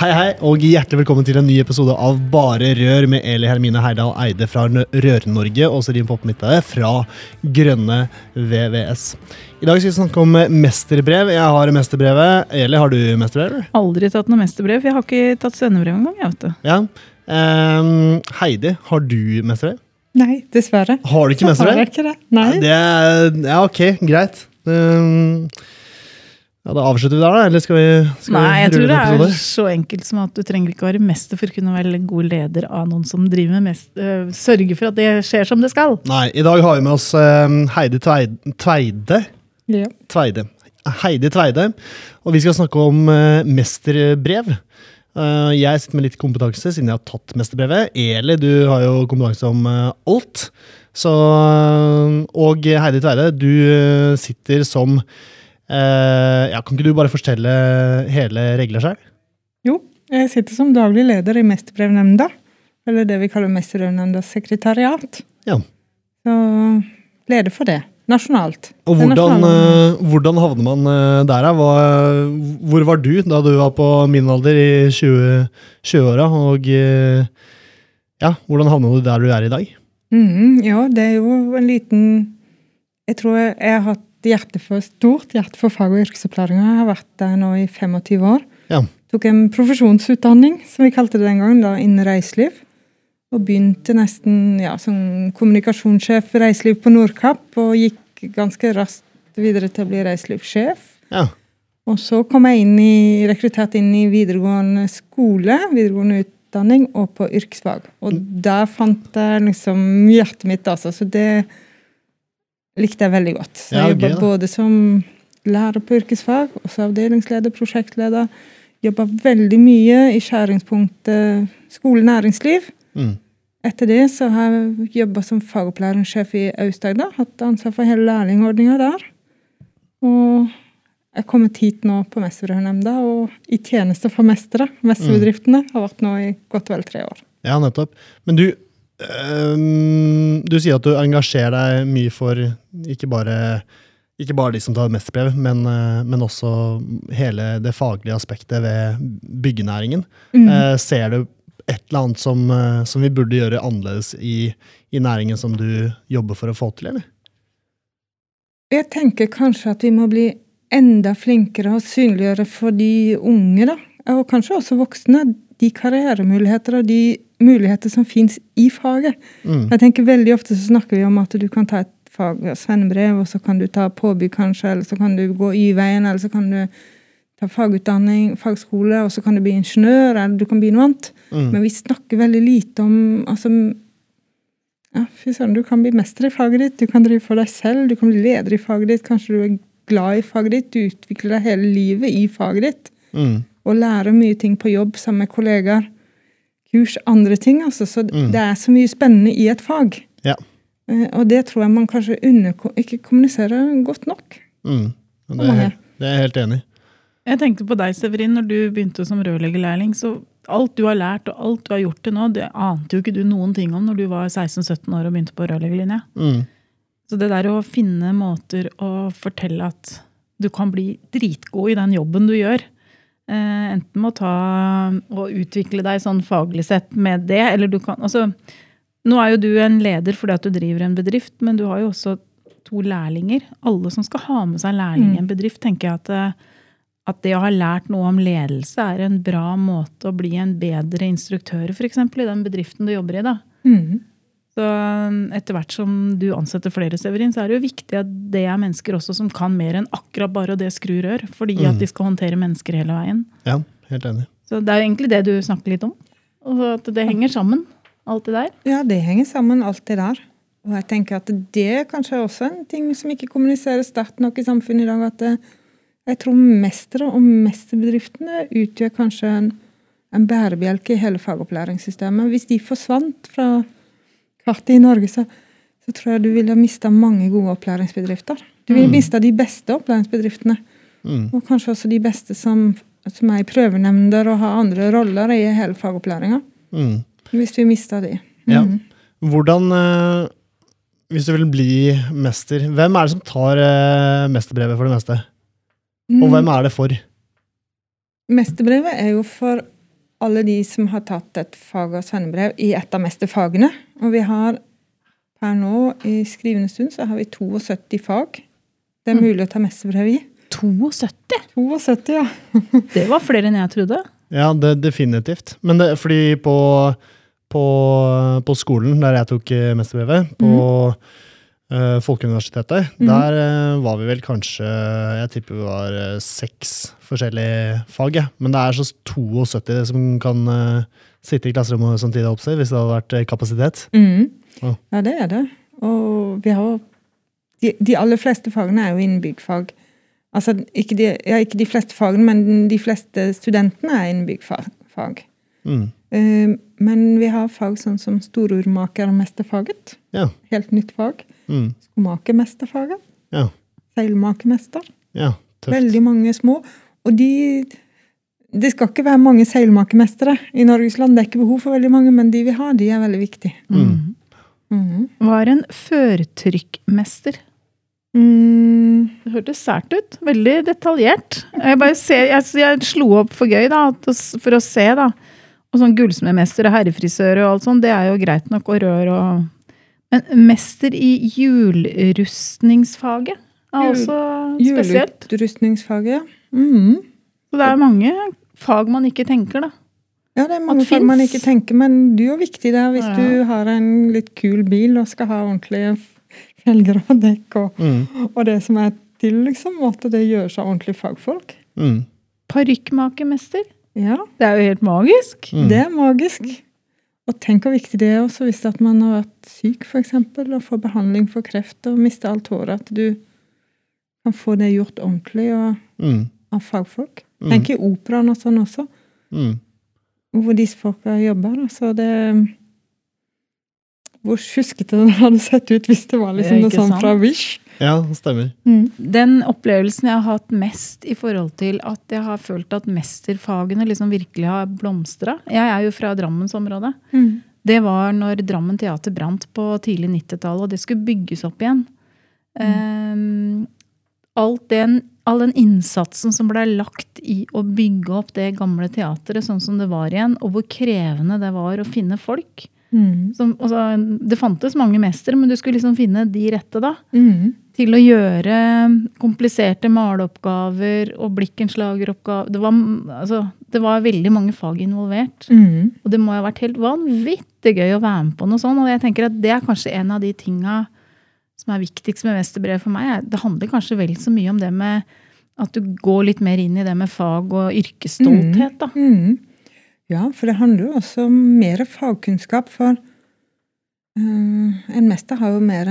Hei, hei, og hjertelig velkommen til en ny episode av Bare Rør med Eli Hermine Heidal Eide fra Rør-Norge og Serin Poppe Midtøye fra Grønne VVS. I dag skal vi snakke om mesterbrev. Jeg har mesterbrevet. Eli, har du mesterbrev? Aldri tatt noe mesterbrev. Jeg har ikke tatt svennebrev engang. jeg vet du. Ja. Um, Heidi, har du mesterbrev? Nei, dessverre. Har du ikke mesterbrev? Har Jeg ikke det. Nei. Det er, ja, ok, greit. Um, ja, Da avslutter vi der, da? Eller skal vi skal Nei, jeg tror det er så enkelt som at du trenger ikke å være mester for å kunne være god leder av noen som driver med mest, øh, sørge for at det skjer som det skal. Nei, i dag har vi med oss øh, Heidi Tveide, Tveide. Ja. Tveide. Heidi Tveide. Og vi skal snakke om øh, mesterbrev. Uh, jeg sitter med litt kompetanse siden jeg har tatt mesterbrevet. Eli, du har jo kompetanse om alt. Så, og Heidi Tveide, du sitter som uh, ja, Kan ikke du bare fortelle hele regler selv? Jo, jeg sitter som daglig leder i Mesterbrevnemnda. Eller det vi kaller Mesterbrevnemndas sekretariat. Ja. Så leder for det. Nasjonalt. Og hvordan, uh, hvordan havner man uh, der? Hva, hvor var du da du var på min alder i 20 20-åra? og uh, ja, hvordan havna du der du er i dag? Mm, ja, det er jo en liten Jeg tror jeg, jeg har hatt hjerte for, stort hjerte for fag- og yrkesopplæringa. Jeg har vært der nå i 25 år. Ja. Tok en profesjonsutdanning, som vi kalte det den gangen, da, innen reiseliv. Og begynte nesten ja, som kommunikasjonssjef i reiseliv på Nordkapp, og gikk ganske raskt videre til å bli reiselivssjef. Ja. Og så kom jeg inn i, rekruttert inn i videregående skole, videregående utdanning, og på yrkesfag. Og der fant jeg liksom hjertet mitt, altså. Så det likte jeg veldig godt. Så jeg jobba både som lærer på yrkesfag, også avdelingsleder, prosjektleder. Jobba veldig mye i skjæringspunktet skole-næringsliv. Mm. Etter det så har jeg jobba som fagopplæringssjef i Aust-Agder. Hatt ansvar for hele lærlingordninga der. Og jeg er kommet hit nå på Mesterbrevnemnda og i tjeneste for mestere. Mesterbedriftene har vært nå i godt vel tre år. ja, nettopp. Men du øhm, Du sier at du engasjerer deg mye for ikke bare, ikke bare de som tar mesterbrev, men, øh, men også hele det faglige aspektet ved byggenæringen. Eh, ser du et eller annet som, eh, som vi burde gjøre annerledes i, i næringen som du jobber for å få til, eller? Jeg tenker kanskje at vi må bli enda flinkere og synliggjøre for de unge, da. Og kanskje også voksne. De karrieremuligheter og de muligheter som fins i faget. Mm. Jeg tenker Veldig ofte så snakker vi om at du kan ta et fag, svennebrev, og så kan du ta påbygg, kanskje, eller så kan du gå Y-veien, eller så kan du ta fagutdanning, fagskole, og så kan du bli ingeniør, eller du kan bli noe annet. Mm. Men vi snakker veldig lite om altså, ja, fy søren, Du kan bli mester i faget ditt, du kan drive for deg selv, du kan bli leder i faget ditt, kanskje du er glad i faget ditt, du utvikler deg hele livet i faget ditt. Mm. Og lære mye ting på jobb sammen med kollegaer. Kurs, andre ting. altså. Så Mm. det er så mye spennende i et fag. Ja. Eh, Og det tror jeg man kanskje ikke kommuniserer godt nok. Mm. Det, er, det er jeg helt enig i. Jeg tenkte på deg, Severin, når du begynte som rørleggerlærling. så Alt du har lært og alt du har gjort til nå, det ante jo ikke du noen ting om når du var 16-17 år og begynte på rørleggerlinja. Mm. Så det der å finne måter å fortelle at du kan bli dritgod i den jobben du gjør, enten med å ta og utvikle deg sånn faglig sett med det, eller du kan altså, Nå er jo du en leder fordi at du driver en bedrift, men du har jo også to lærlinger. Alle som skal ha med seg lærling i en bedrift, tenker jeg at, eh, at det å ha lært noe om ledelse er en bra måte å bli en bedre instruktør for eksempel, i den bedriften du jobber i. da. Mhm. Så um, etter hvert som du ansetter flere, Severin, så er det jo viktig at det er mennesker også som kan mer enn akkurat bare det skru rør, fordi Mm. at de skal håndtere mennesker hele veien. Ja, helt enig. Så det er jo egentlig det du snakker litt om. Og at det henger sammen, alt det der. Ja, det henger sammen, alt det der. Og jeg tenker at det er kanskje også en ting som ikke kommuniseres sterkt nok i samfunnet i dag. At jeg tror mestere og mesterbedriftene utgjør kanskje en, en bærebjelke i hele fagopplæringssystemet. Hvis de forsvant fra kartet i Norge, så, så tror jeg du ville mista mange gode opplæringsbedrifter. Du ville Mm. mista de beste opplæringsbedriftene. Mm. Og kanskje også de beste som, som er i prøvenemnder og har andre roller i hele fagopplæringa. Mm. Hvis vi mista de. Ja. Mhm. Hvordan eh, Hvis du vil bli mester, hvem er det som tar eh, mesterbrevet for det meste? Og Mm. hvem er det for? Mesterbrevet er jo for alle de som har tatt et fag- og svennebrev i et av mesterfagene. Og vi har per nå i skrivende stund så har vi 72 fag det er Mm. mulig å ta mesterbrev i. 72? 72, ja. Det var flere enn jeg trodde. Ja, det, definitivt. Men det, fordi på, på, på skolen der jeg tok eh, mesterbrevet, på eh, Folkeuniversitetet, Mm. der eh, var vi vel kanskje Jeg tipper vi var eh, seks forskjellige fag, Ja. Men det er så 72 som kan eh, sitte i klasserommet samtidig, og oppse, hvis det hadde vært eh, kapasitet. Mm. Ja. Ja, det er det. Og vi har de, de aller fleste fagene er jo innen byggfag. Altså ikke de, ja, ikke de fleste fagene, men de fleste studentene er innen byggfag. Fag. Mm. Eh, men vi har fag sånn som storurmakermesterfaget. Ja. Helt nytt fag. Mm. Skomakermesterfaget. Ja. Seilmakermester. Ja, tøft. Veldig mange små. Og de Det skal ikke være mange seilmakermestere i Norges land. Det er ikke behov for veldig mange, men de vi har, de er veldig viktige. Mm. Mm. Hva er en førtrykkmester? Mm. Det hørtes sært ut. Veldig detaljert. Jeg, bare ser, jeg, jeg slo opp for gøy, da, for å se, da. Og sånn gullsmedmester og herrefrisør og alt sånt, det er jo greit nok, og rør og Men mester i hjulrustningsfaget er Hjul- også spesielt. Hjulutrustningsfaget, ja. Mhm. Så det er mange fag man ikke tenker, da. Ja, det er mange fag man ikke tenker, men du er jo viktig der hvis Ja. du har en litt kul bil og skal ha ordentlige felger og dekk og, Mm. og det som er til, liksom. At det gjøres av ordentlige fagfolk. Mm. Parykkmakermester. Ja, Det er jo helt magisk. Mm. det er magisk. Og tenk hvor viktig det er også hvis at man har vært syk, f.eks., og får behandling for kreft og mister alt håret. At du kan få det gjort ordentlig og Mm. av fagfolk. Mm. Tenk i operaen og sånn også. Mm. hvor disse folka jobber. Så det Hvor sjuskete det hadde sett ut hvis det var liksom det noe sånt sånn fra Wish. Ja, det stemmer. Den opplevelsen jeg har hatt mest i forhold til at jeg har følt at mesterfagene liksom virkelig har blomstra Jeg er jo fra Drammensområdet. Det var når Drammen teater brant på tidlig 90-tallet, og det skulle bygges opp igjen. Ehm, alt den, all den innsatsen som ble lagt i å bygge opp det gamle teatret sånn som det var igjen, og hvor krevende det var å finne folk. Mm. Som, altså, det fantes mange mestere, men du skulle liksom finne de rette, da Mm. Til å gjøre kompliserte maleoppgaver og blikkenslageroppgaver. Det var, altså, det var veldig mange fag involvert. Mm. Og det må ha vært helt vanvittig gøy å være med på noe sånt. Og jeg tenker at det er kanskje en av de tinga som er viktigst med mesterbrev for meg. Det handler kanskje vel så mye om det med at du går litt mer inn i det med fag og yrkesstolthet, da. Mm. Ja, for det handler jo også om mer fagkunnskap. For eh, en mester har jo mer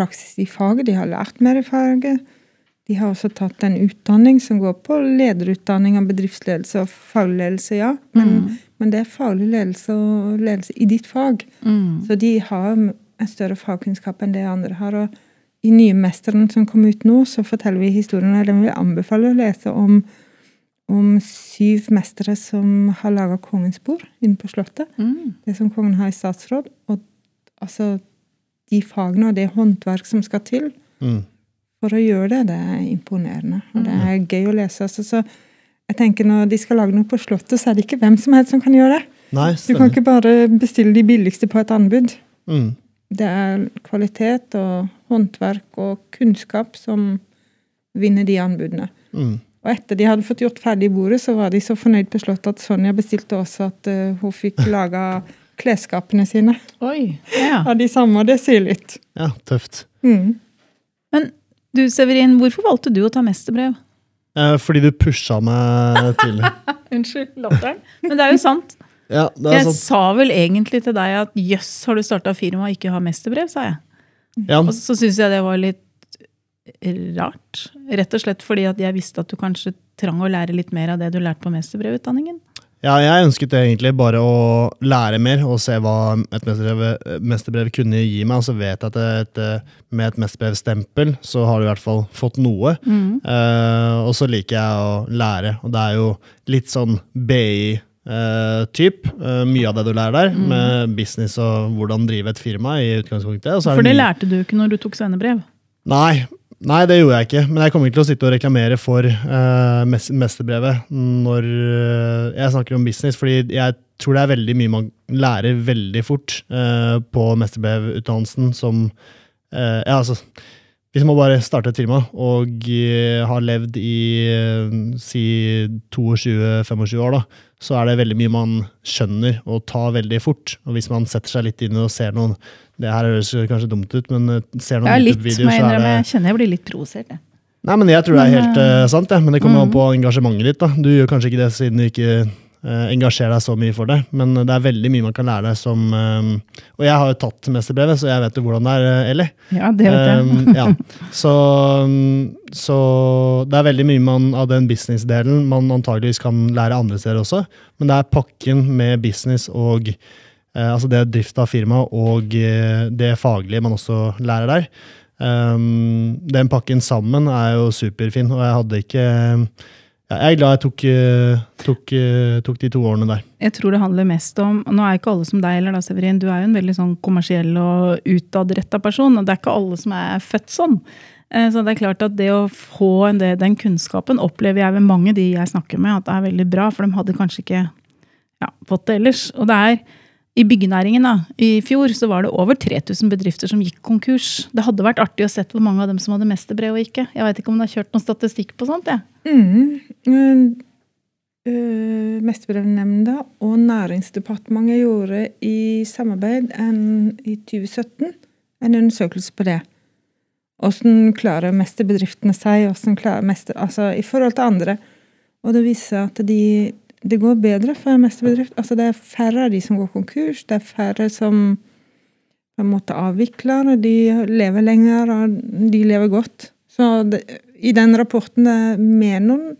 praksis i faget. De har lært mer i faget. De har også tatt en utdanning som går på lederutdanning av bedriftsledelse og fagledelse, ja. Men, Mm. men det er faglig ledelse og ledelse i ditt fag. Mm. Så de har en større fagkunnskap enn det andre har. Og i nye mesteren som kom ut nå, så forteller vi historien, og den vil jeg anbefale å lese om, om syv mestere som har laga Kongens bord inne på Slottet. Mm. Det som kongen har i statsråd. Og altså de fagene og det håndverk som skal til Mm. for å gjøre det, det er imponerende. Og det er gøy å lese. Altså, så jeg tenker når de skal lage noe på Slottet, så er det ikke hvem som helst som kan gjøre det. Nei, Du kan ikke bare bestille de billigste på et anbud. Mm. Det er kvalitet og håndverk og kunnskap som vinner de anbudene. Mm. Og etter de hadde fått gjort ferdig bordet, så var de så fornøyd på Slottet at Sonja bestilte også at eh, hun fikk laga klesskapene sine Oi. Ja. av de samme. og Det sier litt. Ja, tøft. Mm. Men du, Severin, hvorfor valgte du å ta mesterbrev? Eh, fordi du pusha meg tidlig. Unnskyld latteren. Men det er jo sant. Ja, det er Jeg sant. sa vel egentlig til deg at jøss, har du starta firma og ikke har mesterbrev, sa jeg. Ja, Og så syns jeg det var litt rart. Rett og slett fordi at jeg visste at du kanskje trang å lære litt mer av det du lærte på mesterbrevutdanningen. Ja, jeg ønsket egentlig bare å lære mer og se hva et mesterbrev, mesterbrev kunne gi meg. Og så vet jeg at et, med et mesterbrevstempel så har du i hvert fall fått noe. Eh, og så liker jeg å lære, og det er jo litt sånn BI-typ. Uh, mye av det du lærer der, med business og hvordan drive et firma i utgangspunktet. For det lærte du ikke når du tok svennebrev. Nei, nei, det gjorde jeg ikke. Men jeg kommer ikke til å sitte og reklamere for uh, mesterbrevet når eh, jeg snakker om business, fordi jeg tror det er veldig mye man lærer veldig fort uh, på mesterbrevutdannelsen som uh, Ja, altså hvis man bare starter et firma og har levd i si 22-25 år, da, så er det veldig mye man skjønner og tar veldig fort. Og hvis man setter seg litt inn og ser noen Det her høres kanskje dumt ut, men eh, ser noen YouTube-videoer, så er det Jeg kjenner jeg blir litt provosert. jeg. Nei, men jeg tror det er helt eh, sant, ja. Men det kommer an mm. på engasjementet ditt. da. Du gjør kanskje ikke det siden du ikke uh, engasjerer deg så mye for det, men det er veldig mye man kan lære deg som uh, Og jeg har jo tatt mesterbrevet, så jeg vet jo hvordan det er, Eli. Ellie. Ja, det vet jeg. Um, ja. så, um, så det er veldig mye man, av den business-delen man antageligvis kan lære andre steder også, men det er pakken med business og altså det drift av firma og eh, det faglige man også lærer der. Um, den pakken sammen er jo superfin, og jeg hadde ikke Jeg er glad jeg tok, eh, tok, eh, tok de to årene der. Jeg tror det handler mest om Nå er ikke alle som deg, eller da, Severin. Du er jo en veldig sånn kommersiell og utadretta person. Og det er ikke alle som er født sånn. Eh, Så det er klart at det å få del, den kunnskapen opplever jeg ved mange de jeg snakker med, at det er veldig bra. For de hadde kanskje ikke ja, fått det ellers. Og det er i byggenæringen da, i fjor så var det over 3000 bedrifter som gikk konkurs. Det hadde vært artig å sett hvor mange av dem som hadde mesterbrev og ikke. Jeg vet ikke om det har kjørt noen statistikk på sånt? jeg. Mm. Uh, Mesterbrevnemnda og Næringsdepartementet gjorde i samarbeid en, i 2017 en undersøkelse på det. Hvordan klarer mesterbedriftene seg mester, altså i forhold til andre. Og det viser at de, det går bedre for en mesterbedrift. Altså det er færre av de som går konkurs. Det er færre som på en måte avvikler. De lever lenger, og de lever godt. Så det, i den rapporten det er Menon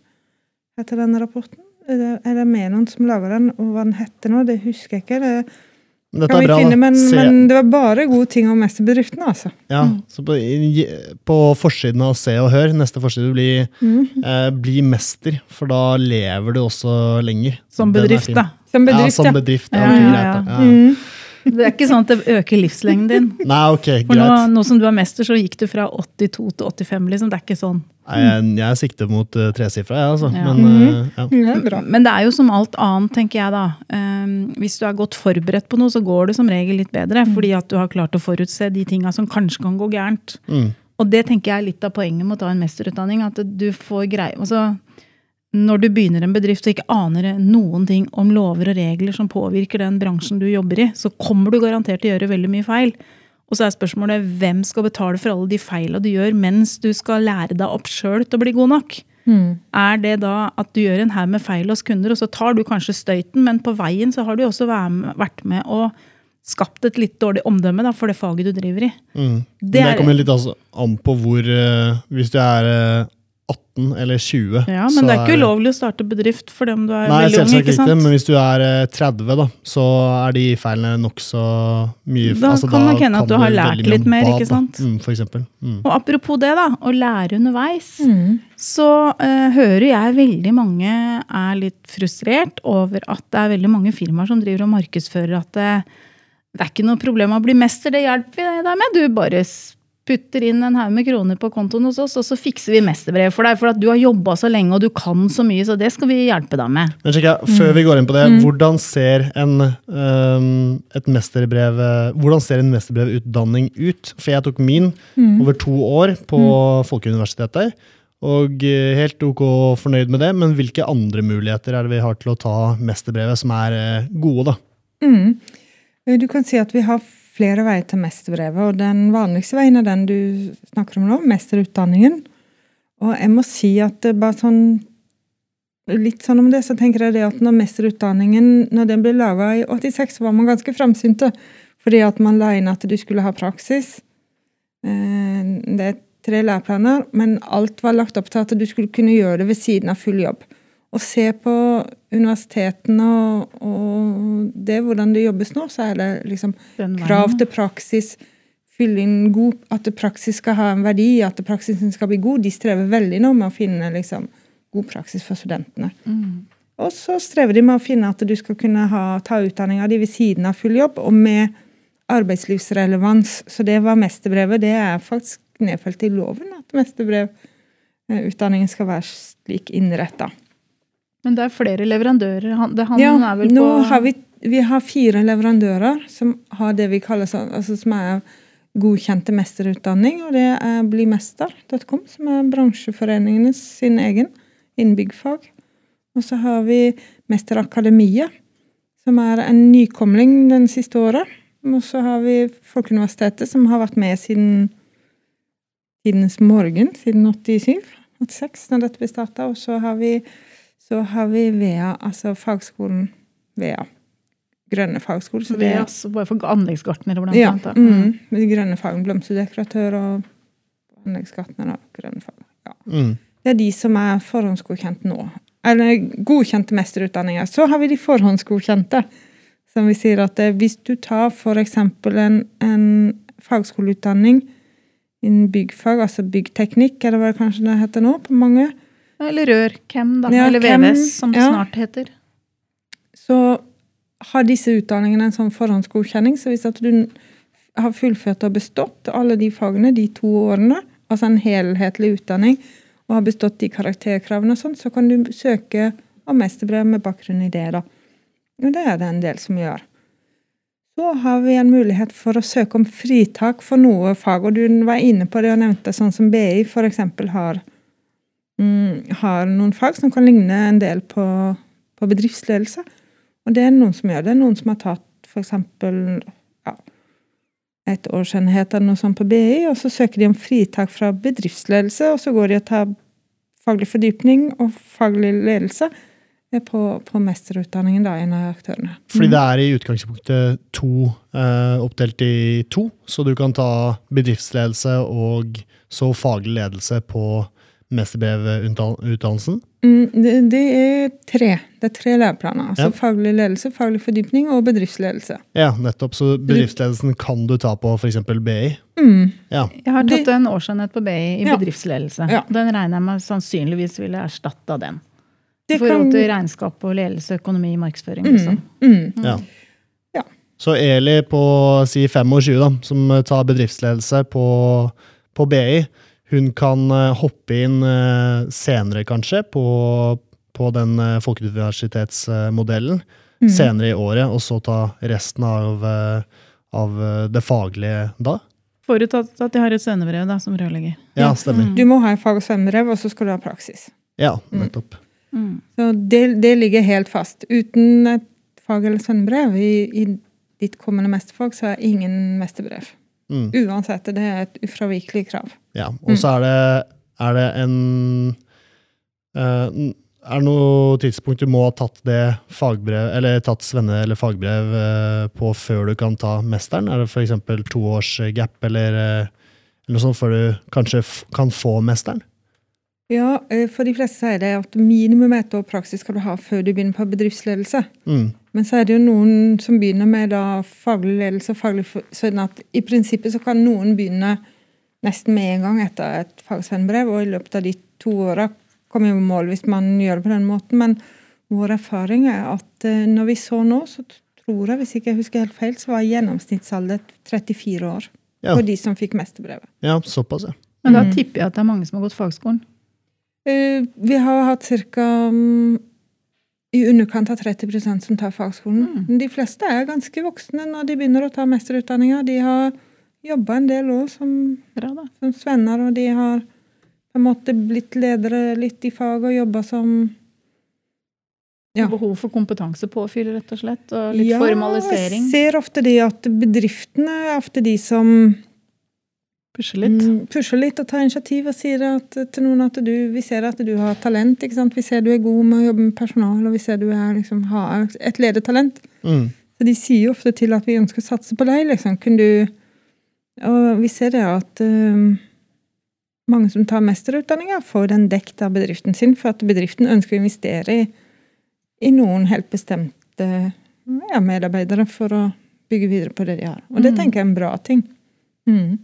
heter den rapporten. Er det, er det Menon som lager den, og hva den heter nå, det husker jeg ikke. Det Men dette kan er vi bra, finne, men, Se- men det var bare gode ting om mesterbedriftene, altså. Ja, så på, på forsiden av Se og Hør, neste forside blir Mm. eh, Bli mester, for da lever du også lenger. Som er bedrift, da. Som Ja, som bedrift. Ja, Ja, ok, ja, greit. Ja. Mm. Det er ikke sånn at det øker livslengden din. Nei, ok, For nå, greit. nå som du er mester, så gikk du fra 82 til 85, liksom. Det er ikke sånn. Nei, jeg, jeg sikter mot uh, tresifra, jeg, altså. Ja. Men uh, ja. Ja, bra. Men det er jo som alt annet, tenker jeg da. Um, hvis du er godt forberedt på noe, så går det som regel litt bedre. Fordi at du har klart å forutse de tinga som kanskje kan gå gærent. Mm. Og det tenker jeg er litt av poenget med å ta en mesterutdanning. At du får greie altså, Når du begynner en bedrift og ikke aner noen ting om lover og regler som påvirker den bransjen du jobber i, så kommer du garantert til å gjøre veldig mye feil. Og så er spørsmålet hvem skal betale for alle de feila du gjør mens du skal lære deg opp sjøl til å bli god nok? Mm. Er det da at du gjør en haug med feil hos kunder, og så tar du kanskje støyten, men på veien så har du også vært med, og skapt et litt dårlig omdømme da, for det faget du driver i. Mm. Det Det, er- kommer litt altså an på hvor eh, Hvis du er eh, 18 eller 20 Ja, så Men det er ikke ulovlig å starte bedrift for dem du er Nei, veldig ung. selvsagt ikke ikke, men hvis du er eh, 30, da, så er de feilene nokså mye Da altså, kan det hende at du har lært litt mer, bad, ikke sant? Mm, for eksempel. Mm. Og apropos det, da, å lære underveis, Mm. så uh, hører jeg veldig mange er litt frustrert over at det er veldig mange firmaer som driver og markedsfører at det, det er ikke noe problem å bli mester, det hjelper vi deg med. Du bare putter inn en haug med kroner på kontoen hos oss, og så fikser vi mesterbrev for deg. For at du har jobba så lenge og du kan så mye, så det skal vi hjelpe deg med. Men sjekk, Før vi går inn på det, hvordan ser en, um, et mesterbrev, eh, hvordan ser en mesterbrevutdanning ut? For jeg tok min over to år på Folkeuniversitetet. Og eh, helt ok fornøyd med det, men hvilke andre muligheter er det vi har til å ta mesterbrevet som er eh, gode, da? Mm. Du kan si at vi har flere veier til mesterbrevet, og den vanligste veien er den du snakker om nå, mesterutdanningen. Og jeg må si at bare sånn Litt sånn om det, så tenker jeg det at når mesterutdanningen når den ble laga i 86, så var man ganske framsynte. Fordi at man la inn at du skulle ha praksis. Eh, Det er tre læreplaner, men alt var lagt opp til at du skulle kunne gjøre det ved siden av full jobb. Og se på universitetene og, og det hvordan det jobbes nå, så er det liksom krav til praksis. Fylle inn god, At praksis skal ha en verdi, at praksisen skal bli god. De strever veldig nå med å finne liksom, god praksis for studentene. Mm. Og så strever de med å finne at du skal kunne ha, ta utdanninga di ved siden av full jobb, og med arbeidslivsrelevans. Så det var mesterbrevet. Det er faktisk nedfelt i loven at mesterbrevutdanningen skal være slik innretta. Men det er flere leverandører. Han, det, han Ja, er vel nå har vi, vi har fire leverandører som har det vi kaller sånn, altså som er godkjente mesterutdanning, og det er blimester.com, som er bransjeforeningene sin egen innen byggfag. Og så har vi Mesterakademiet, som er en nykomling den siste året. Og så har vi Folkeuniversitetet, som har vært med siden tidenes morgen, siden 87, 86, når dette ble starta. Og så har vi så har vi VEA, altså fagskolen VEA. Grønne fagskole. Så det, er altså, bare for anleggsgartnere, blant ja, annet. Ja, mm, med grønne fag. Blomsterdekoratør og anleggsgartnere og grønne fag. Ja. Mm. Det er de som er forhåndsgodkjent nå. Eller godkjente mesterutdanninger. Så har vi de forhåndsgodkjente. Som vi sier at eh, hvis du tar f.eks. En, en fagskoleutdanning innen byggfag, altså byggteknikk, eller hva det kanskje det heter nå, på mange, Eller rør, Chem, da. Ja, Eller VVS, som det ja. snart heter. så har disse utdanningene en sånn forhåndsgodkjenning. Så hvis at du har fullført og bestått alle de fagene de to årene, altså en helhetlig utdanning, og har bestått de karakterkravene og sånn, så kan du søke om mesterbrev med bakgrunn i det, da. Og det er det en del som gjør. Så har vi en mulighet for å søke om fritak for noe fag, og du var inne på det og nevnte sånn som BI f.eks. har har noen fag som kan ligne en del på, på bedriftsledelse. Og det er noen som gjør det. Noen som har tatt f.eks. Ja, et årsenhet eller noe sånt på BI, og så søker de om fritak fra bedriftsledelse, og så går de og tar faglig fordypning og faglig ledelse på, på mesterutdanningen, da, en av aktørene. Fordi det er i utgangspunktet to, eh, oppdelt i to, så du kan ta bedriftsledelse og så faglig ledelse på mesterbrevutdannelsen. Mm, det, det er tre. Det er tre læreplaner. Altså Ja. faglig ledelse, faglig fordypning og bedriftsledelse. Ja, nettopp. Så bedriftsledelsen kan du ta på f.eks. BI. Mm. Ja. Jeg har tatt en årsenhet på BI i Ja. bedriftsledelse. Ja. Den regner jeg med sannsynligvis ville erstatta den. I Det forhold til regnskap og ledelse, økonomi, markedsføring. Mm, Liksom. mm. ja. Ja. Så Eli på si 25, da, som tar bedriftsledelse på, på BI, hun kan eh, hoppe inn eh, senere, kanskje, på, på den eh, folkeuniversitetsmodellen. Mm. Senere i året, og så ta resten av, av det faglige da. Forutsatt at de har et svennebrev da, som rørlegger. Ja, stemmer. stemmer. Du må ha en fag- og svennebrev, og så skal du ha praksis. Ja, nettopp. Mm. Så det, det ligger helt fast. Uten et fag- eller svennebrev i, i ditt kommende mesterfag, så er ingen mesterbrev. Mm. Uansett, det er et ufravikelig krav. Ja, og så er det, er det en eh, Er det noe tidspunkt du må ha tatt det fagbrev, eller tatt svenne- eller fagbrev eh, på før du kan ta mesteren? Er det f.eks. to års gap, eller, eh, eller noe sånt, før du kanskje kan få mesteren? Ja, eh, for de fleste sier det at minimum ett år praksis skal du ha før du begynner på bedriftsledelse. Mm. Men så er det jo noen som begynner med da faglig ledelse. og Faglig sånn at I prinsippet så kan noen begynne nesten med en gang etter et fagsvennbrev, og i løpet av de to åra komme i mål hvis man gjør det på den måten. Men vår erfaring er at eh, når vi så nå, så tror jeg, hvis ikke jeg husker helt feil, så var gjennomsnittsalder 34 år Ja. for de som fikk mesterbrevet. ja, såpass, ja. Men da Mm. tipper jeg at det er mange som har gått fagskolen. Eh, Vi har hatt ca. i underkant av 30% som tar fagskolen. Mm. De fleste er ganske voksne når de begynner å ta mesterutdanninga. De har jobba en del år som, som svenner, og de har på en måte blitt ledere litt i faget og jobba som Ja. Behov for kompetansepåfyll, rett og slett. Og litt formalisering. jeg ser ofte de at bedriftene er ofte de som Pushe litt. Mm, pushe litt og ta initiativ og sier at, til noen at du, vi ser at du har talent. ikke sant? Vi ser du er god med å jobbe med personal, og vi ser du er, liksom, har et ledertalent. Mm. Så de sier jo ofte til at vi ønsker å satse på deg. liksom. Kunne du Og vi ser det at um, mange som tar mesterutdanninga, får den dekt av bedriften sin, for at bedriften ønsker å investere i, i noen helt bestemte ja, medarbeidere for å bygge videre på det de har. Og det Mm. tenker jeg er en bra ting. Mm.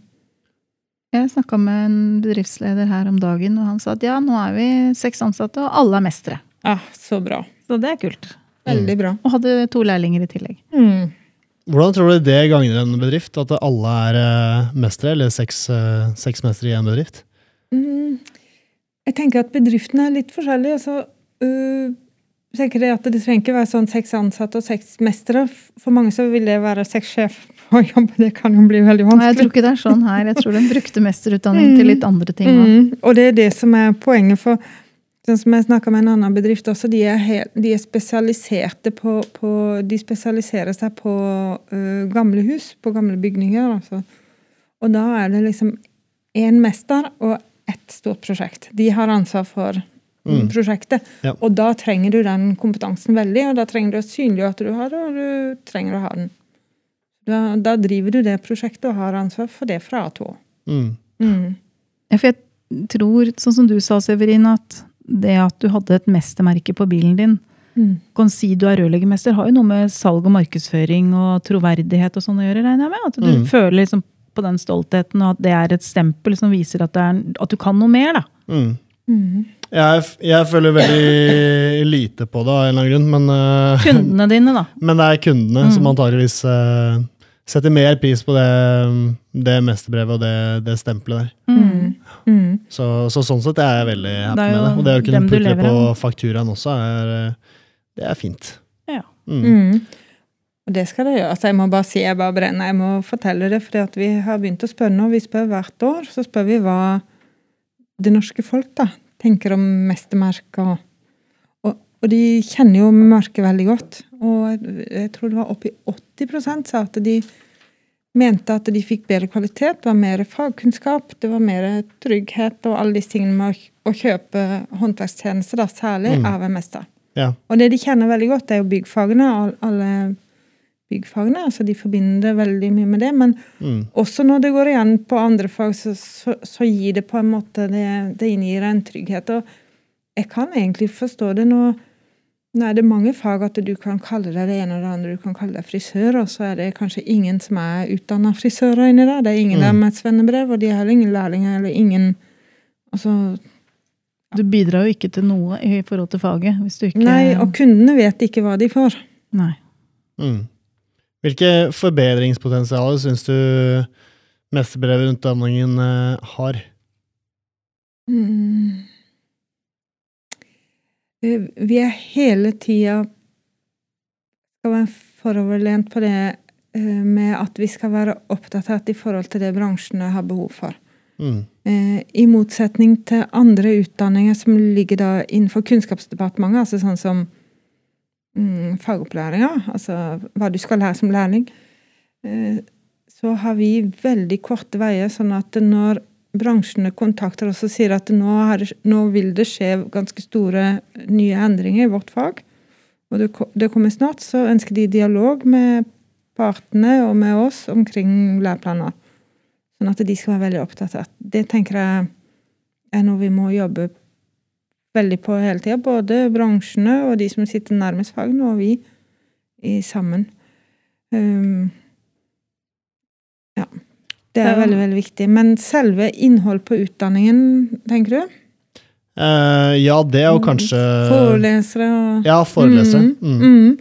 Jeg snakka med en bedriftsleder her om dagen, og han sa at ja, nå er vi seks ansatte, og alle er mestere. Ah, så bra. Så det er kult. Veldig bra. Og hadde to lærlinger i tillegg. Mm. Hvordan tror du det gagner en bedrift? At alle er eh, mestere, eller seks, eh, seks mestere i en bedrift? Mm. Jeg tenker at bedriftene er litt forskjellige. Altså, øh, jeg tenker det at det trenger ikke være sånn seks ansatte og seks mestere. For mange så vil det være seks sjef på jobb. Det kan jo bli veldig Og jeg tror ikke det er sånn her. Jeg tror de brukte mesterutdanning til litt andre ting. Mm. Og det er det som er poenget for Sånn som jeg snakka med en annen bedrift også, de er, helt, de er spesialiserte på, på De spesialiserer seg på øh, gamle hus, på gamle bygninger. Altså. Og da er det liksom én mester og ett stort prosjekt. De har ansvar for Mm. prosjektet. Ja. Og da trenger du den kompetansen veldig, og da trenger du å synliggjøre at du har det, og du trenger å ha den. Da, da driver du det prosjektet og har ansvar for det fra A til Å. Mm. Mm. Ja, for jeg tror, sånn som du sa, Severin, at det at du hadde et mestermerke på bilen din, Mm. kan si du er rørleggermester, har jo noe med salg og markedsføring og troverdighet og sånn å gjøre, regner jeg med? At du Mm. føler liksom på den stoltheten, og at det er et stempel som viser at, det er, at du kan noe mer, da. Mm. Mm. Jeg, jeg føler veldig lite på det av en eller annen grunn, men, eh, Kundene dine, da. men det er kundene Mm. som antageligvis uh, setter mer pris på det, det mesterbrevet og det, det stempelet der. Mm. Mm. Så, så sånn sett er jeg veldig happy Det med det. Og det å kunne putte det på av. fakturaen også, er, eh, det er fint. Ja. Mm. Mm. Og det skal det gjøre. Altså, jeg må bare si, jeg bare brenner. Jeg må fortelle det, fordi vi har begynt å spørre nå. Vi spør hvert år, så spør vi hva det norske folk da, tenker om mestermerker. Og, og de kjenner jo merket veldig godt. Og jeg, jeg tror det var oppi 80% sa at de mente at de fikk bedre kvalitet, det var mer fagkunnskap, det var mer trygghet og alle disse tingene med å, å kjøpe håndverkstjenester, da, særlig Mm. av en mester. Ja. Og det de kjenner veldig godt, er jo byggfagene. all- Alle byggfagene. altså De forbinder veldig mye med det. Men Mm. også når det går igjen på andre fag, så, så, så gir det på en måte Det, det inngir en trygghet. Og jeg kan egentlig forstå det nå nå er det mange fag at du kan kalle deg det ene og det andre. Du kan kalle deg frisør, og så er det kanskje ingen som er utdanna frisører inni der. Det er ingen Mm. der med et svennebrev, og de har ingen lærlinger eller ingen Altså Du bidrar jo ikke til noe i forhold til faget. hvis du ikke... Nei, og kundene vet ikke hva de får. Nei. Mm. Hvilke forbedringspotensialer syns du mesterbrevet-utdanningen eh, har? Mm. Vi er hele tida skal være foroverlent på det eh, med at vi skal være oppdatert i forhold til det bransjene har behov for. Mm. I motsetning til andre utdanninger som ligger da innenfor Kunnskapsdepartementet, altså sånn som mm, fagopplæringa, altså hva du skal lære som lærling, eh, så har vi veldig korte veier, sånn at når bransjene kontakter oss og sier at nå, det, nå vil det skje ganske store nye endringer i vårt fag, og det, kommer snart, så ønsker de dialog med partene og med oss omkring læreplaner. Sånn at de skal være veldig opptatt av Det tenker jeg er noe vi må jobbe veldig på hele tida. Både bransjene og de som sitter nærmest fagene, og vi i sammen. Um, ja. Det er veldig, veldig viktig. Men selve innhold på utdanningen, tenker du? Uh, ja, det er jo kanskje Forelesere og Ja, forelesere. Mm, Mm. mm.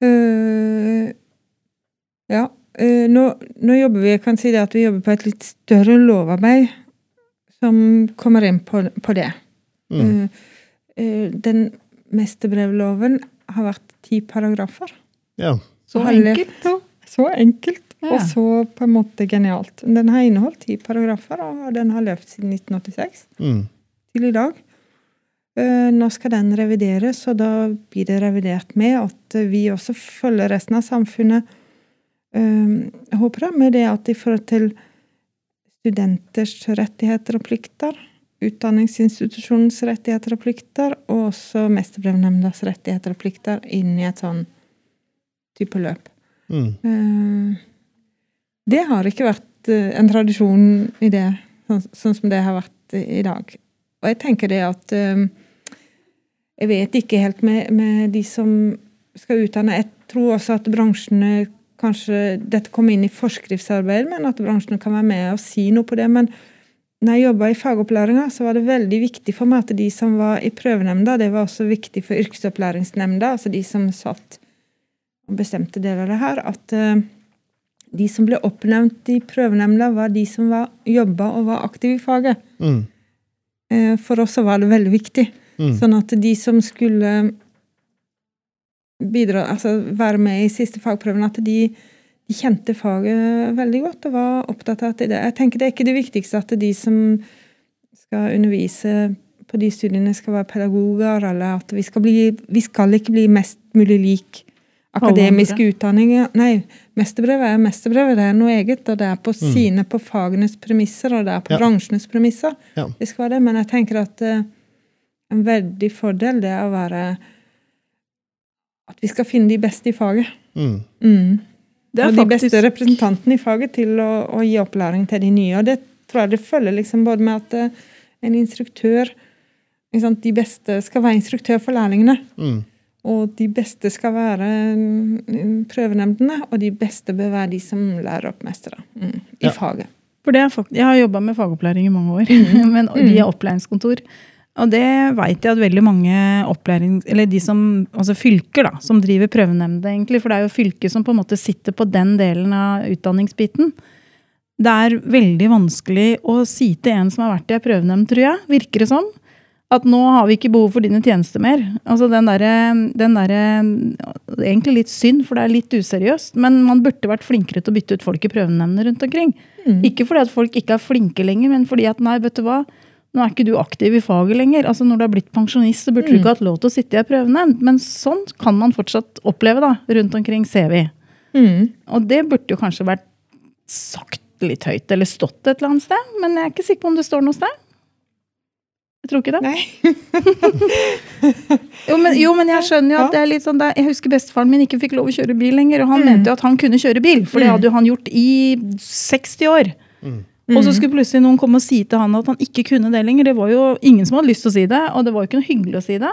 Uh, ja. Uh, nå, nå jobber vi jeg kan si det at vi jobber på et litt større lovarbeid som kommer inn på, på det. Mm. Den mesterbrevloven har vært ti paragrafer. Ja. Så levd- enkelt. Så enkelt, Ja. og så på en måte genialt. Den har inneholdt ti paragrafer, og den har levd siden 1986 Mm. til i dag. Eh, Nå skal den revideres, og da blir det revidert med at vi også følger resten av samfunnet. håper Jeg med det at i forhold til studenters rettigheter og plikter, utdanningsinstitusjonens rettigheter og plikter, og også Mesterbrevnemndas rettigheter og plikter inn i et sånn type løp. Mm. Eh, Det har ikke vært eh, en tradisjon i det, sånn, sånn som det har vært i dag. Og jeg tenker det at eh, Jeg vet ikke helt med, med de som skal utdanne. Jeg tror også at bransjene kanskje Dette kom inn i forskriftsarbeid, men at bransjene kan være med og si noe på det. men når jeg jobba i fagopplæringa, så var det veldig viktig for meg at de som var i prøvenemnda, det var også viktig for yrkesopplæringsnemnda, altså de som satt og bestemte deler av det her, at uh, de som ble oppnevnt i prøvenemnda, var de som var, jobba og var aktive i faget. Mm. Uh, for oss så var det veldig viktig. Mm. Sånn at de som skulle bidra, altså være med i siste fagprøven, at de kjente faget veldig godt og var opptatt av at det Jeg tenker det er ikke det viktigste at de som skal undervise på de studiene, skal være pedagoger, eller at vi skal, bli, vi skal ikke bli mest mulig lik akademiske utdanninger. Nei, mesterbrevet er mesterbrevet. Det er noe eget, og det er på mm. sine, på fagenes premisser, og det er på ja. bransjenes premisser. Ja. Det skal være det, men jeg tenker at uh, en veldig fordel det er å være At vi skal finne de beste i faget. Mm. Mm og de beste representantene i faget til å, å, gi opplæring til de nye. Og det tror jeg det følger liksom både med at uh, en instruktør De beste skal være instruktør for lærlingene. Mm. Og de beste skal være um, prøvenemndene, og de beste bør være de som lærer opp mestere mm, i ja. faget. For det er, Jeg har jobba med fagopplæring i mange år, mm. men via mm. opplæringskontor. Og det veit jeg at veldig mange opplæring, eller de som, altså fylker da, som driver prøvenemnda, egentlig, for det er jo fylket som på en måte sitter på den delen av utdanningsbiten. Det er veldig vanskelig å si til en som har vært i ei prøvenemnd, tror jeg, virker det som, at nå har vi ikke behov for dine tjenester mer. Altså den derre der, Egentlig litt synd, for det er litt useriøst. Men man burde vært flinkere til å bytte ut folk i prøvenemndene rundt omkring. Mm. Ikke fordi at folk ikke er flinke lenger, men fordi at nei, vet du hva nå er ikke du aktiv i faget lenger. Altså Når du er blitt pensjonist, så burde mm. du ikke hatt lov til å sitte i ei prøvenemnd. Men sånn kan man fortsatt oppleve da, rundt omkring, ser vi. Mm. Og det burde jo kanskje vært sagt litt høyt, eller stått et eller annet sted. Men jeg er ikke sikker på om det står noe sted. Jeg tror ikke det. Nei. jo, men, jo, men, jeg skjønner jo at det er litt sånn der, Jeg husker bestefaren min ikke fikk lov å kjøre bil lenger. Og han mm. mente jo at han kunne kjøre bil, for det mm. hadde jo han gjort i 60 år. Mm. Og så mm. skulle plutselig noen komme og si til han at han ikke kunne det lenger. Det var jo ingen som hadde lyst til å si det, og det var jo ikke noe hyggelig å si det.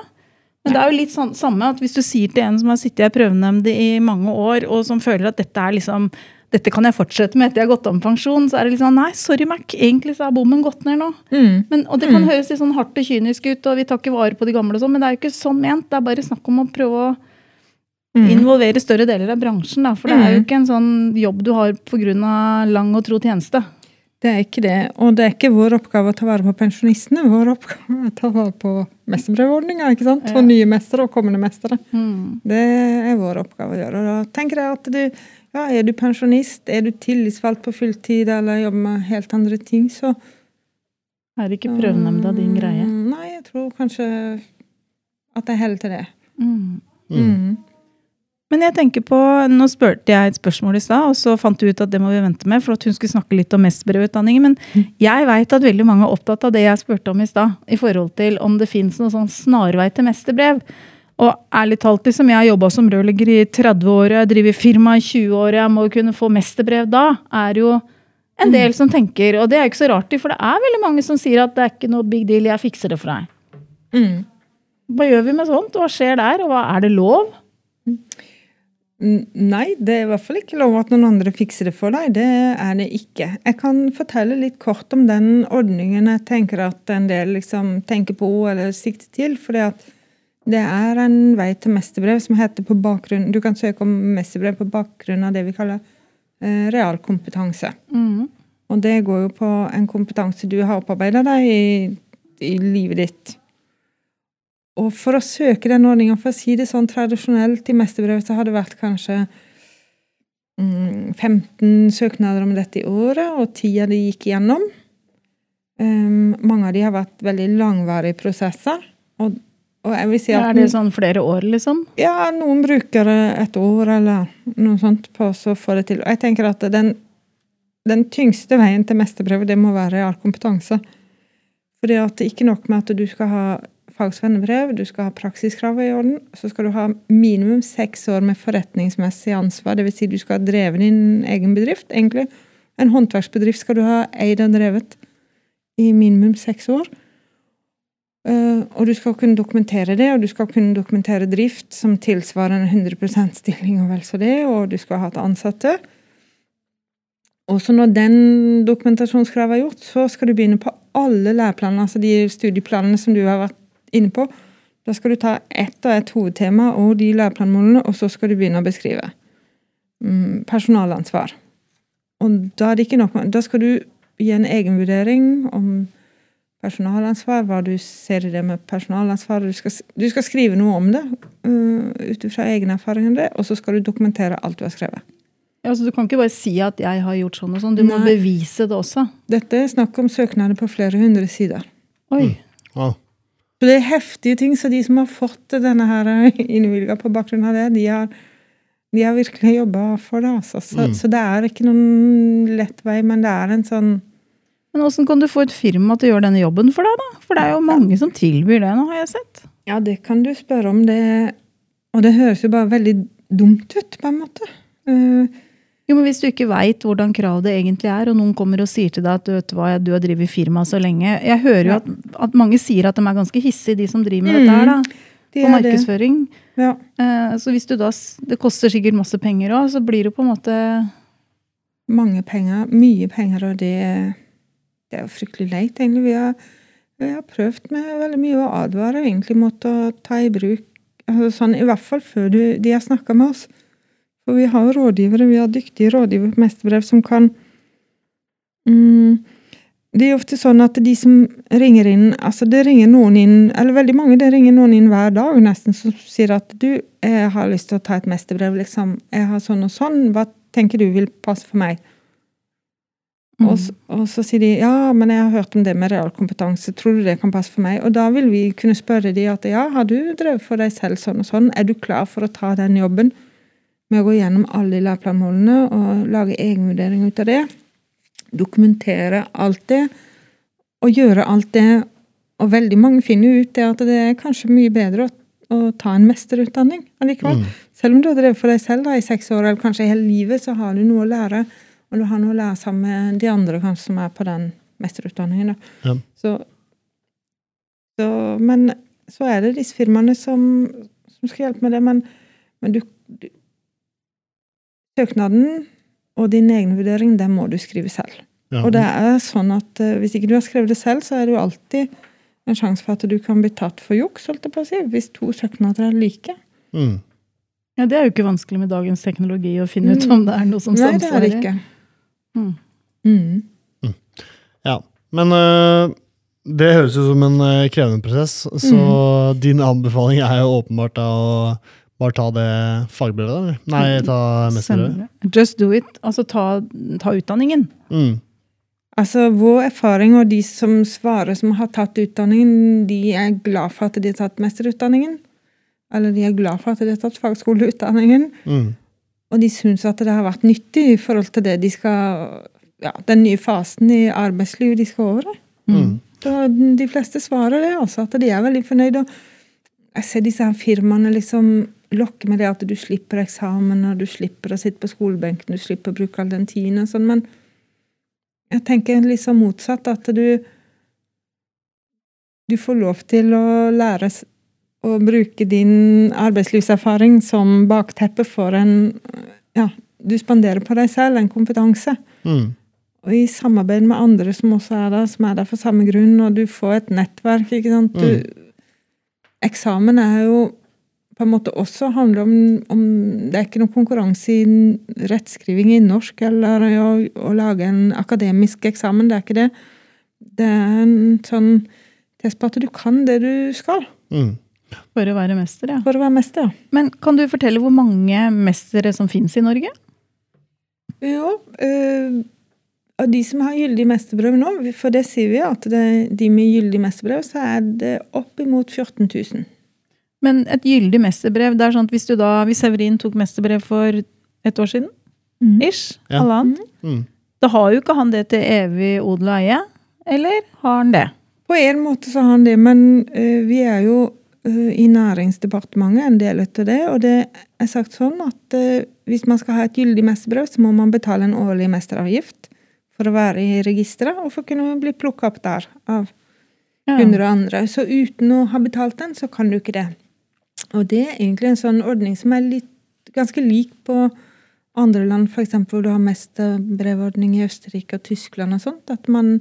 Men det er jo litt sånn, samme at hvis du sier til en som har sittet i prøvenemnd i mange år, og som føler at dette er liksom dette kan jeg fortsette med etter jeg har gått av med pensjon. Så er det litt sånn Nei, sorry, Mac. Egentlig så er bommen gått ned nå. Mm. Men, og det kan mm. høres litt sånn hardt og kynisk ut, og vi tar ikke vare på de gamle og sånn, men det er jo ikke sånn ment. Det er bare snakk om å prøve å mm. involvere større deler av bransjen. Da. For det er jo mm. ikke en sånn jobb du har pga. lang og tro tjeneste. Det er ikke det. Og det er ikke vår oppgave å ta vare på pensjonistene. Vår oppgave er å ta vare på mesterbrevordninga. ikke sant? For nye mestere og kommende mestere. Mm. Det er vår oppgave å gjøre. Og da tenker jeg at du ja, er du pensjonist, er du tillitsvalgt på fulltid eller jobber med helt andre ting, så Er ikke prøvenemnda din greie? Nei, jeg tror kanskje at jeg heller til det. Mm. Mm. Men jeg tenker på, nå spurte jeg et spørsmål i stad, og så fant du ut at det må vi vente med, for at hun skulle snakke litt om mesterbrevutdanningen. Men mm. jeg veit at veldig mange er opptatt av det jeg spurte om i stad, i forhold til om det fins noen sånn snarvei til mesterbrev. Og ærlig talt, liksom, jeg har jobba som rørlegger i 30 år, jeg driver firma i 20 år, jeg må jo kunne få mesterbrev da, er jo en del mm. som tenker, og det er ikke så rart, for det er veldig mange som sier at det er ikke noe big deal, jeg fikser det for deg. Mm. Hva gjør vi med sånt? Hva skjer der, og hva, er det lov? Mm. Nei, det er i hvert fall ikke lov at noen andre fikser det for deg. Det er det ikke. Jeg kan fortelle litt kort om den ordningen jeg tenker at en del liksom tenker på eller sikter til. For det er en vei til mesterbrev som heter på bakgrunn Du kan søke om mesterbrev på bakgrunn av det vi kaller eh, realkompetanse. Mm. Og det går jo på en kompetanse du har opparbeida deg i, i livet ditt og for å søke den ordninga, for å si det sånn tradisjonelt i mesterbrevet, så har det vært kanskje mm, 15 søknader om dette i året, og ti av de gikk igjennom. Um, mange av de har vært veldig langvarige prosesser. Og, og jeg vil si at, er det sånn flere år, liksom? Ja, noen bruker et år eller noe sånt på å få det til. Og jeg tenker at den, den tyngste veien til mesterbrevet, det må være realkompetanse. Fordi at det er ikke nok med at du skal ha fagsvennebrev, du skal ha praksiskravene i orden, så skal du ha minimum seks år med forretningsmessig ansvar. Dvs. Si du skal ha drevet din egen bedrift, egentlig. En håndverksbedrift skal du ha eid og drevet i minimum seks år. Eh, og du skal kunne dokumentere det, og du skal kunne dokumentere drift som tilsvarer en 100 stilling og vel så det, og du skal ha hatt ansatte. Og så når den dokumentasjonskravet er gjort, så skal du begynne på alle læreplanene, altså de studieplanene som du har vært inne på. Da skal du ta ett og ett hovedtema og de læreplanmålene, og så skal du begynne å beskrive. Mm, personalansvar. Og da er det ikke nok med Da skal du gi en egenvurdering om personalansvar, hva du ser i det med personalansvar. Du skal, du skal skrive noe om det uh, ut ifra egne erfaringer, og så skal du dokumentere alt du har skrevet. Ja, altså, du kan ikke bare si at 'jeg har gjort sånn og sånn'. Du må bevise det også. Dette er snakk om søknader på flere hundre sider. Oi. Wow. Så det er heftige ting. Så de som har fått denne her innvilga på bakgrunn av det, de har, de har virkelig jobba for det. Altså. Så, Mm. så det er ikke noen lett vei, men det er en sånn Men åssen kan du få et firma til å gjøre denne jobben for deg, da? For det er jo mange som tilbyr det nå, har jeg sett. Ja, det kan du spørre om. det Og det høres jo bare veldig dumt ut, på en måte. Eh, Jo, men Hvis du ikke veit hvordan krav det egentlig er, og noen kommer og sier til deg at du vet hva, du har drevet firma så lenge Jeg hører jo at, at mange sier at de er ganske hissige, de som driver med dette her, da. de På markedsføring. Ja. Eh, Så hvis du da Det koster sikkert masse penger òg, så blir det på en måte Mange penger. Mye penger, og det, det er jo fryktelig leit, egentlig. Vi har, vi har prøvd med veldig mye å advare egentlig mot å ta i bruk altså sånn, I hvert fall før du, de har snakka med oss. For vi har jo rådgivere, vi har dyktige rådgivere på Mesterbrev som kan mm, Det er ofte sånn at de som ringer inn altså det ringer noen inn, eller veldig mange det ringer noen inn hver dag nesten, som sier at du, jeg har lyst til å ta et mesterbrev, liksom. Jeg har sånn og sånn. Hva tenker du vil passe for meg? mm. Og, så, og så sier de ja, men jeg har hørt om det med realkompetanse, tror du det kan passe for meg? Og da vil vi kunne spørre de at ja, har du drevet for deg selv sånn og sånn? Er du klar for å ta den jobben med å gå gjennom alle læreplanmålene og lage egenvurdering ut av det? Dokumentere alt det, og gjøre alt det. Og veldig mange finner ut det at det er kanskje mye bedre å, å ta en mesterutdanning allikevel. Mm. Selv om du har drevet for deg selv da, i seks år, eller kanskje hele livet, så har du noe å lære. Og du har noe å lære sammen med de andre kanskje som er på den mesterutdanningen. Da. Ja. Så, så, men så er det disse firmaene som, som skal hjelpe med det. Men, men du, du Søknaden og din egen vurdering, det må du skrive selv. Ja. Og det er sånn at eh, hvis ikke du har skrevet det selv, så er det jo alltid en sjanse for at du kan bli tatt for juks, holdt jeg på å si, hvis to søknader er like. Mm. Ja, Det er jo ikke vanskelig med dagens teknologi å finne ut Mm. om det er noe som Nei, det er det ikke. Mm. Mm. Ja. Men øh, det høres jo som en øh, krevende prosess, så Mm. din anbefaling er jo åpenbart da å bare ta det fagbrevet, da, eller? Nei, ta mesterbrevet. Just do it. Altså ta, ta utdanningen. Mm. Altså, Vår erfaring og de som svarer som har tatt utdanningen, de er glad for at de har tatt mesterutdanningen. Eller de er glad for at de har tatt fagskoleutdanningen. Mm. Og de syns at det har vært nyttig i forhold til det de skal ja, den nye fasen i arbeidslivet de skal over i. Mm. De fleste svarer det, altså, at de er veldig fornøyde. Og jeg ser disse her firmaene liksom lokke med det at du slipper eksamen, og du slipper å sitte på skolebenken, du slipper å bruke all den tiden og sånn, men jeg tenker litt sånn motsatt, at du du får lov til å lære å bruke din arbeidslivserfaring som bakteppe for en Ja, du spanderer på deg selv en kompetanse. Mm. Og i samarbeid med andre som også er der, som er der for samme grunn, og du får et nettverk, ikke sant. Du, eksamen er jo på en måte også handler om, om Det er ikke noe konkurranse i rettskriving i norsk eller å, å lage en akademisk eksamen. Det er ikke det. Det er en sånn test på at du kan det du skal Mm. For å være mester, ja. for å være mester. ja. Men kan du fortelle hvor mange mestere som finnes i Norge? Jo, øh, av de som har gyldig mesterbrev nå, for det sier vi at det, de med gyldig mesterbrev, så er det oppimot 14 000. Men et gyldig mesterbrev, det er sånn at hvis du da, hvis Severin tok mesterbrev for et år siden, ish, Ja. halvannet, Mm. da har jo ikke han det til evig odel og eie, eller har han det? På en måte så har han det, men uh, vi er jo uh, i Næringsdepartementet en del av det, og det er sagt sånn at uh, hvis man skal ha et gyldig mesterbrev, så må man betale en årlig mesteravgift for å være i registeret, og for å kunne bli plukka opp der av Ja. kunder og andre. Så uten å ha betalt den, så kan du ikke det. Og det er egentlig en sånn ordning som er litt, ganske lik på andre land, f.eks. hvor du har mest eh, brevordning i Østerrike og Tyskland og sånt. At man,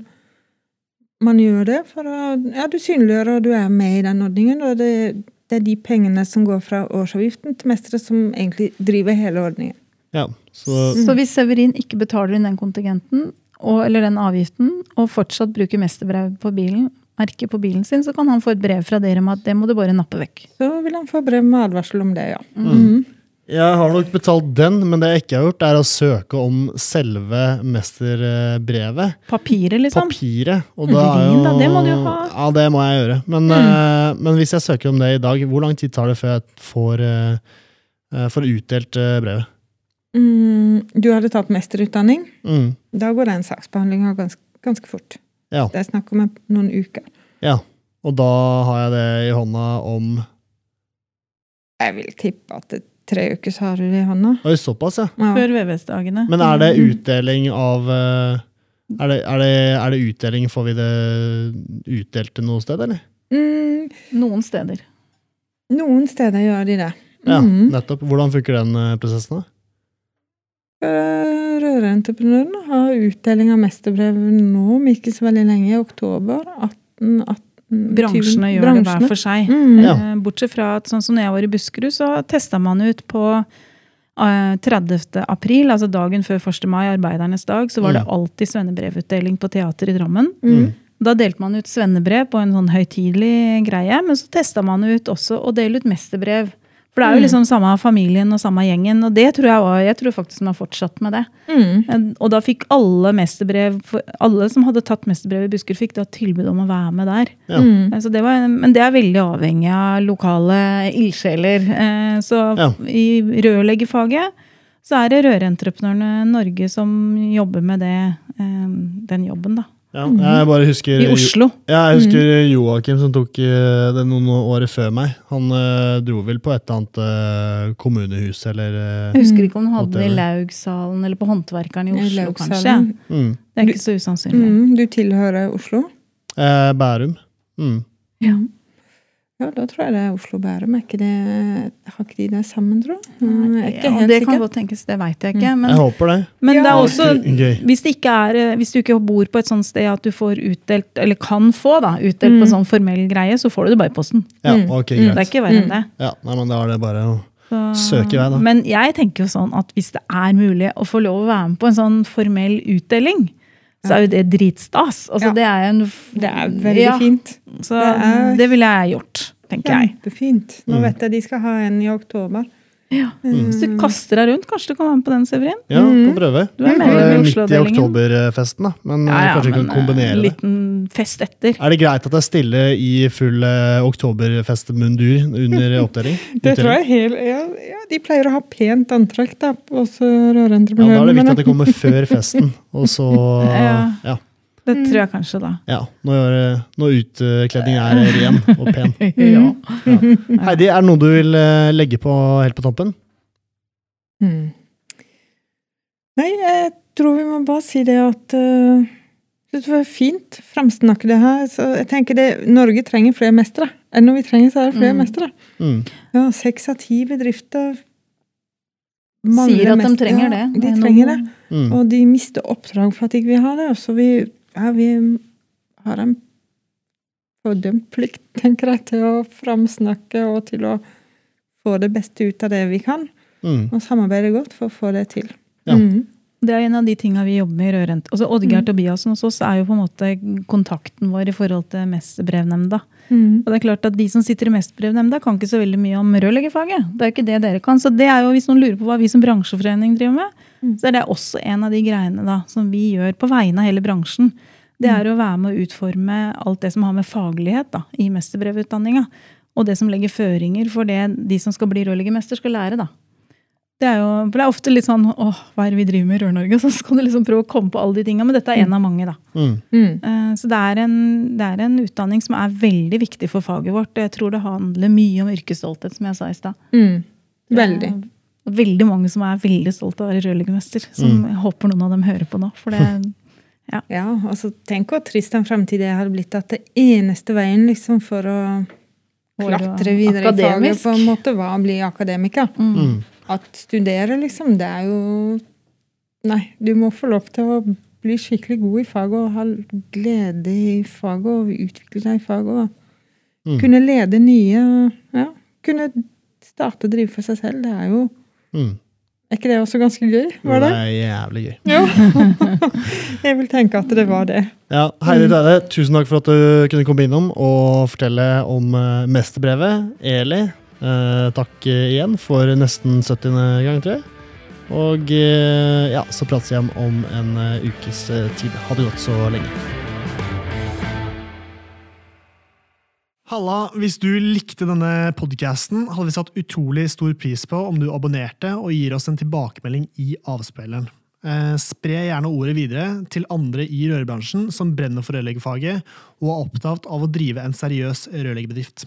man gjør det for å Ja, du synliggjør, og du er med i den ordningen. Og det, det er de pengene som går fra årsavgiften til mestere, som egentlig driver hele ordningen. Ja, så Så hvis Severin ikke betaler inn den kontingenten, og, eller den avgiften, og fortsatt bruker mesterbrev på bilen, merke på bilen sin, så kan han få et brev fra dere om at det må du bare nappe vekk. Så vil han få brev med advarsel om det, ja. Mm. Mm. Jeg har nok betalt den, men det jeg ikke har gjort, er å søke om selve mesterbrevet. Papiret, liksom. Papiret. Og da er jo, da, det må du jo ha. Ja, det må jeg gjøre. Men, eh, men hvis jeg søker om det i dag, hvor lang tid tar det før jeg får, eh, får utdelt uh, brevet? Mm, du hadde tatt mesterutdanning. Mm. Da går den saksbehandlinga ganske, ganske fort. Ja. Det er snakk om noen uker. ja. Og da har jeg det i hånda om Jeg vil tippe at det tre uker så har du det i hånda. Oi, såpass, ja. Ja. Før VVS-dagene. Men er det utdeling av eh, er det, er, det, er det utdeling? Får vi det utdelt til noe sted, eller? Mm, Noen steder. noen steder gjør de det. Ja, Mhm. nettopp. Hvordan funker den eh, prosessen, da? Eh, Rørentreprenørene har utdeling av mesterbrev nå, om ikke så veldig lenge, i oktober. 18, 18 Bransjene 20 gjør det hver for seg. Mm. Ja. Eh, Bortsett fra at sånn som når jeg var i Buskerud, så testa man ut på eh, 30. april, altså dagen før 1. mai, arbeidernes dag, så var det Mm. alltid svennebrevutdeling på teater i Drammen. Mm. Da delte man ut svennebrev på en sånn høytidelig greie, men så testa man ut også å dele ut mesterbrev. For det er jo Mm. liksom samme familien og samme gjengen, og det tror jeg var, jeg tror faktisk de har fortsatt med det. Mm. Eh, Og da fikk alle mesterbrev, alle som hadde tatt mesterbrev i Buskerud, fikk da tilbud om å være med der. Ja. Mm. Eh, Så det var, men det er veldig avhengig av lokale ildsjeler. Eh, Så Ja. i rørleggerfaget så er det Rørentreprenørene Norge som jobber med det, den jobben, da. Ja, jeg bare husker I Oslo. Ja, jeg husker Joakim som tok eh, det noen år før meg. Han eh, dro vel på et eller annet eh, kommunehus eller Jeg husker ikke om han hadde det i Laugsalen eller på Håndverkeren i I Oslo, kanskje. Mm, Det er ikke så usannsynlig. Mm. Du tilhører Oslo? eh, Bærum. Mm. Ja. Ja, da tror jeg det er Oslo-Bærum. Er ikke det Har ikke de det sammen, tror jeg? Mm, Ja, det kan godt tenkes, det veit jeg ikke. Men, Jeg håper det. men det er også hvis, det ikke er, eh, hvis du ikke bor på et sånt sted at du får utdelt, eller kan få da, utdelt på Mm. sånn formell greie, så får du det bare i posten. Ja, Mm. ok, greit. Det er ikke verre enn det. Ja, nei, men da er det bare å søke i vei, da. Men jeg tenker jo sånn at hvis det er mulig å få lov å være med på en sånn formell utdeling, så er jo det dritstas. Altså, det er en Det er veldig fint. Så Det det, er- ville jeg gjort, tenker jeg. Kjempefint. Nå Mm. vet jeg de skal ha en i oktober. Ja. Mm. Du kaster deg rundt, kanskje du kan være med på den, Severin? Ja, Mm. kan prøve. Du er med medlem i er midt i oktoberfesten, da. Men eh, kanskje vi kan kombinere eh, det. liten fest etter. Er det greit at jeg stiller i full eh, oktoberfestmundur under oppdeling? Det tror jeg helt, ja, ja, De pleier å ha pent antrekk da, også rørende rørentreprenørene. Ja, da er det viktig at det kommer før festen. Og så Ja. Ja. Det Mm. tror jeg kanskje, da. ja når, når utkledning er ren og pen. Ja. Heidi, er det noe du vil eh, legge på helt på tampen? Mm. Nei, jeg tror vi må bare si det at uh, det var fint framsnakke det her. Så jeg tenker det, Norge trenger flere mestere. Enn når vi trenger, så er det flere Mm. mestere. Mm. Ja, seks av ti bedrifter Sier at de trenger det. Ja, de er trenger det. Mm. Og de mister oppdrag for at de ikke vil ha det. Og så vi, ja, vi har en fordømt plikt, tenker jeg, til å framsnakke og til å få det beste ut av det vi kan. Mm. Og samarbeide godt for å få det til. Ja. Mm. Det er en av de tinga vi jobber med i Rødrent. Altså Oddgeir Mm. Tobiassen hos oss er jo på en måte kontakten vår i forhold til Mesterbrevnemnda. Mm. Og det er klart at De som sitter i Mestbrevnemnda, kan ikke så veldig mye om rørleggerfaget. Det er jo ikke det dere kan. Så det er jo, hvis noen lurer på hva vi som bransjeforening driver med, Mm. så er det også en av de greiene da, som vi gjør på vegne av hele bransjen. Det er å være med å utforme alt det som har med faglighet da, i mesterbrevutdanninga. Og det som legger føringer for det de som skal bli rørleggermester, skal lære. da. Det er jo, for det er ofte litt sånn åh, hva er det vi driver med i Rør-Norge? Så skal du liksom prøve å komme på alle de tinga. Men dette er en av mange, da. Mm. Mm. Eh, Så det er, en, det er en utdanning som er veldig viktig for faget vårt. Jeg tror det handler mye om yrkesstolthet, som jeg sa i stad. Mm. Veldig. Det er veldig mange som er veldig stolte av å være rørleggermester. Som Mm. jeg håper noen av dem hører på nå. For det, Ja, altså tenk hvor trist den fremtiden hadde blitt. At det eneste veien liksom for å klatre videre i faget på en måte var å bli akademiker. Mm. At studere, liksom, det er jo Nei, du må få lov til å bli skikkelig god i faget og ha glede i faget og utvikle deg i faget. og Mm. Kunne lede nye Ja, kunne starte å drive for seg selv. Det er jo Mm. Er ikke det også ganske gøy? Var Det det? er jævlig gøy. Ja. Jeg vil tenke at det var det. Ja, Heidi Deide, tusen takk for at du kunne komme innom og fortelle om eh, mesterbrevet. Eli, eh, takk igjen for nesten 70. gang, tror jeg. Og eh, ja, så prates vi igjen om en eh, ukes tid. Ha det godt så lenge. Halla, hvis du likte denne podcasten, hadde vi satt utrolig stor pris på om du abonnerte og gir oss en tilbakemelding i avspilleren. Spre gjerne ordet videre til andre i rørbransjen som brenner for rørleggerfaget og er opptatt av å drive en seriøs rørleggerbedrift.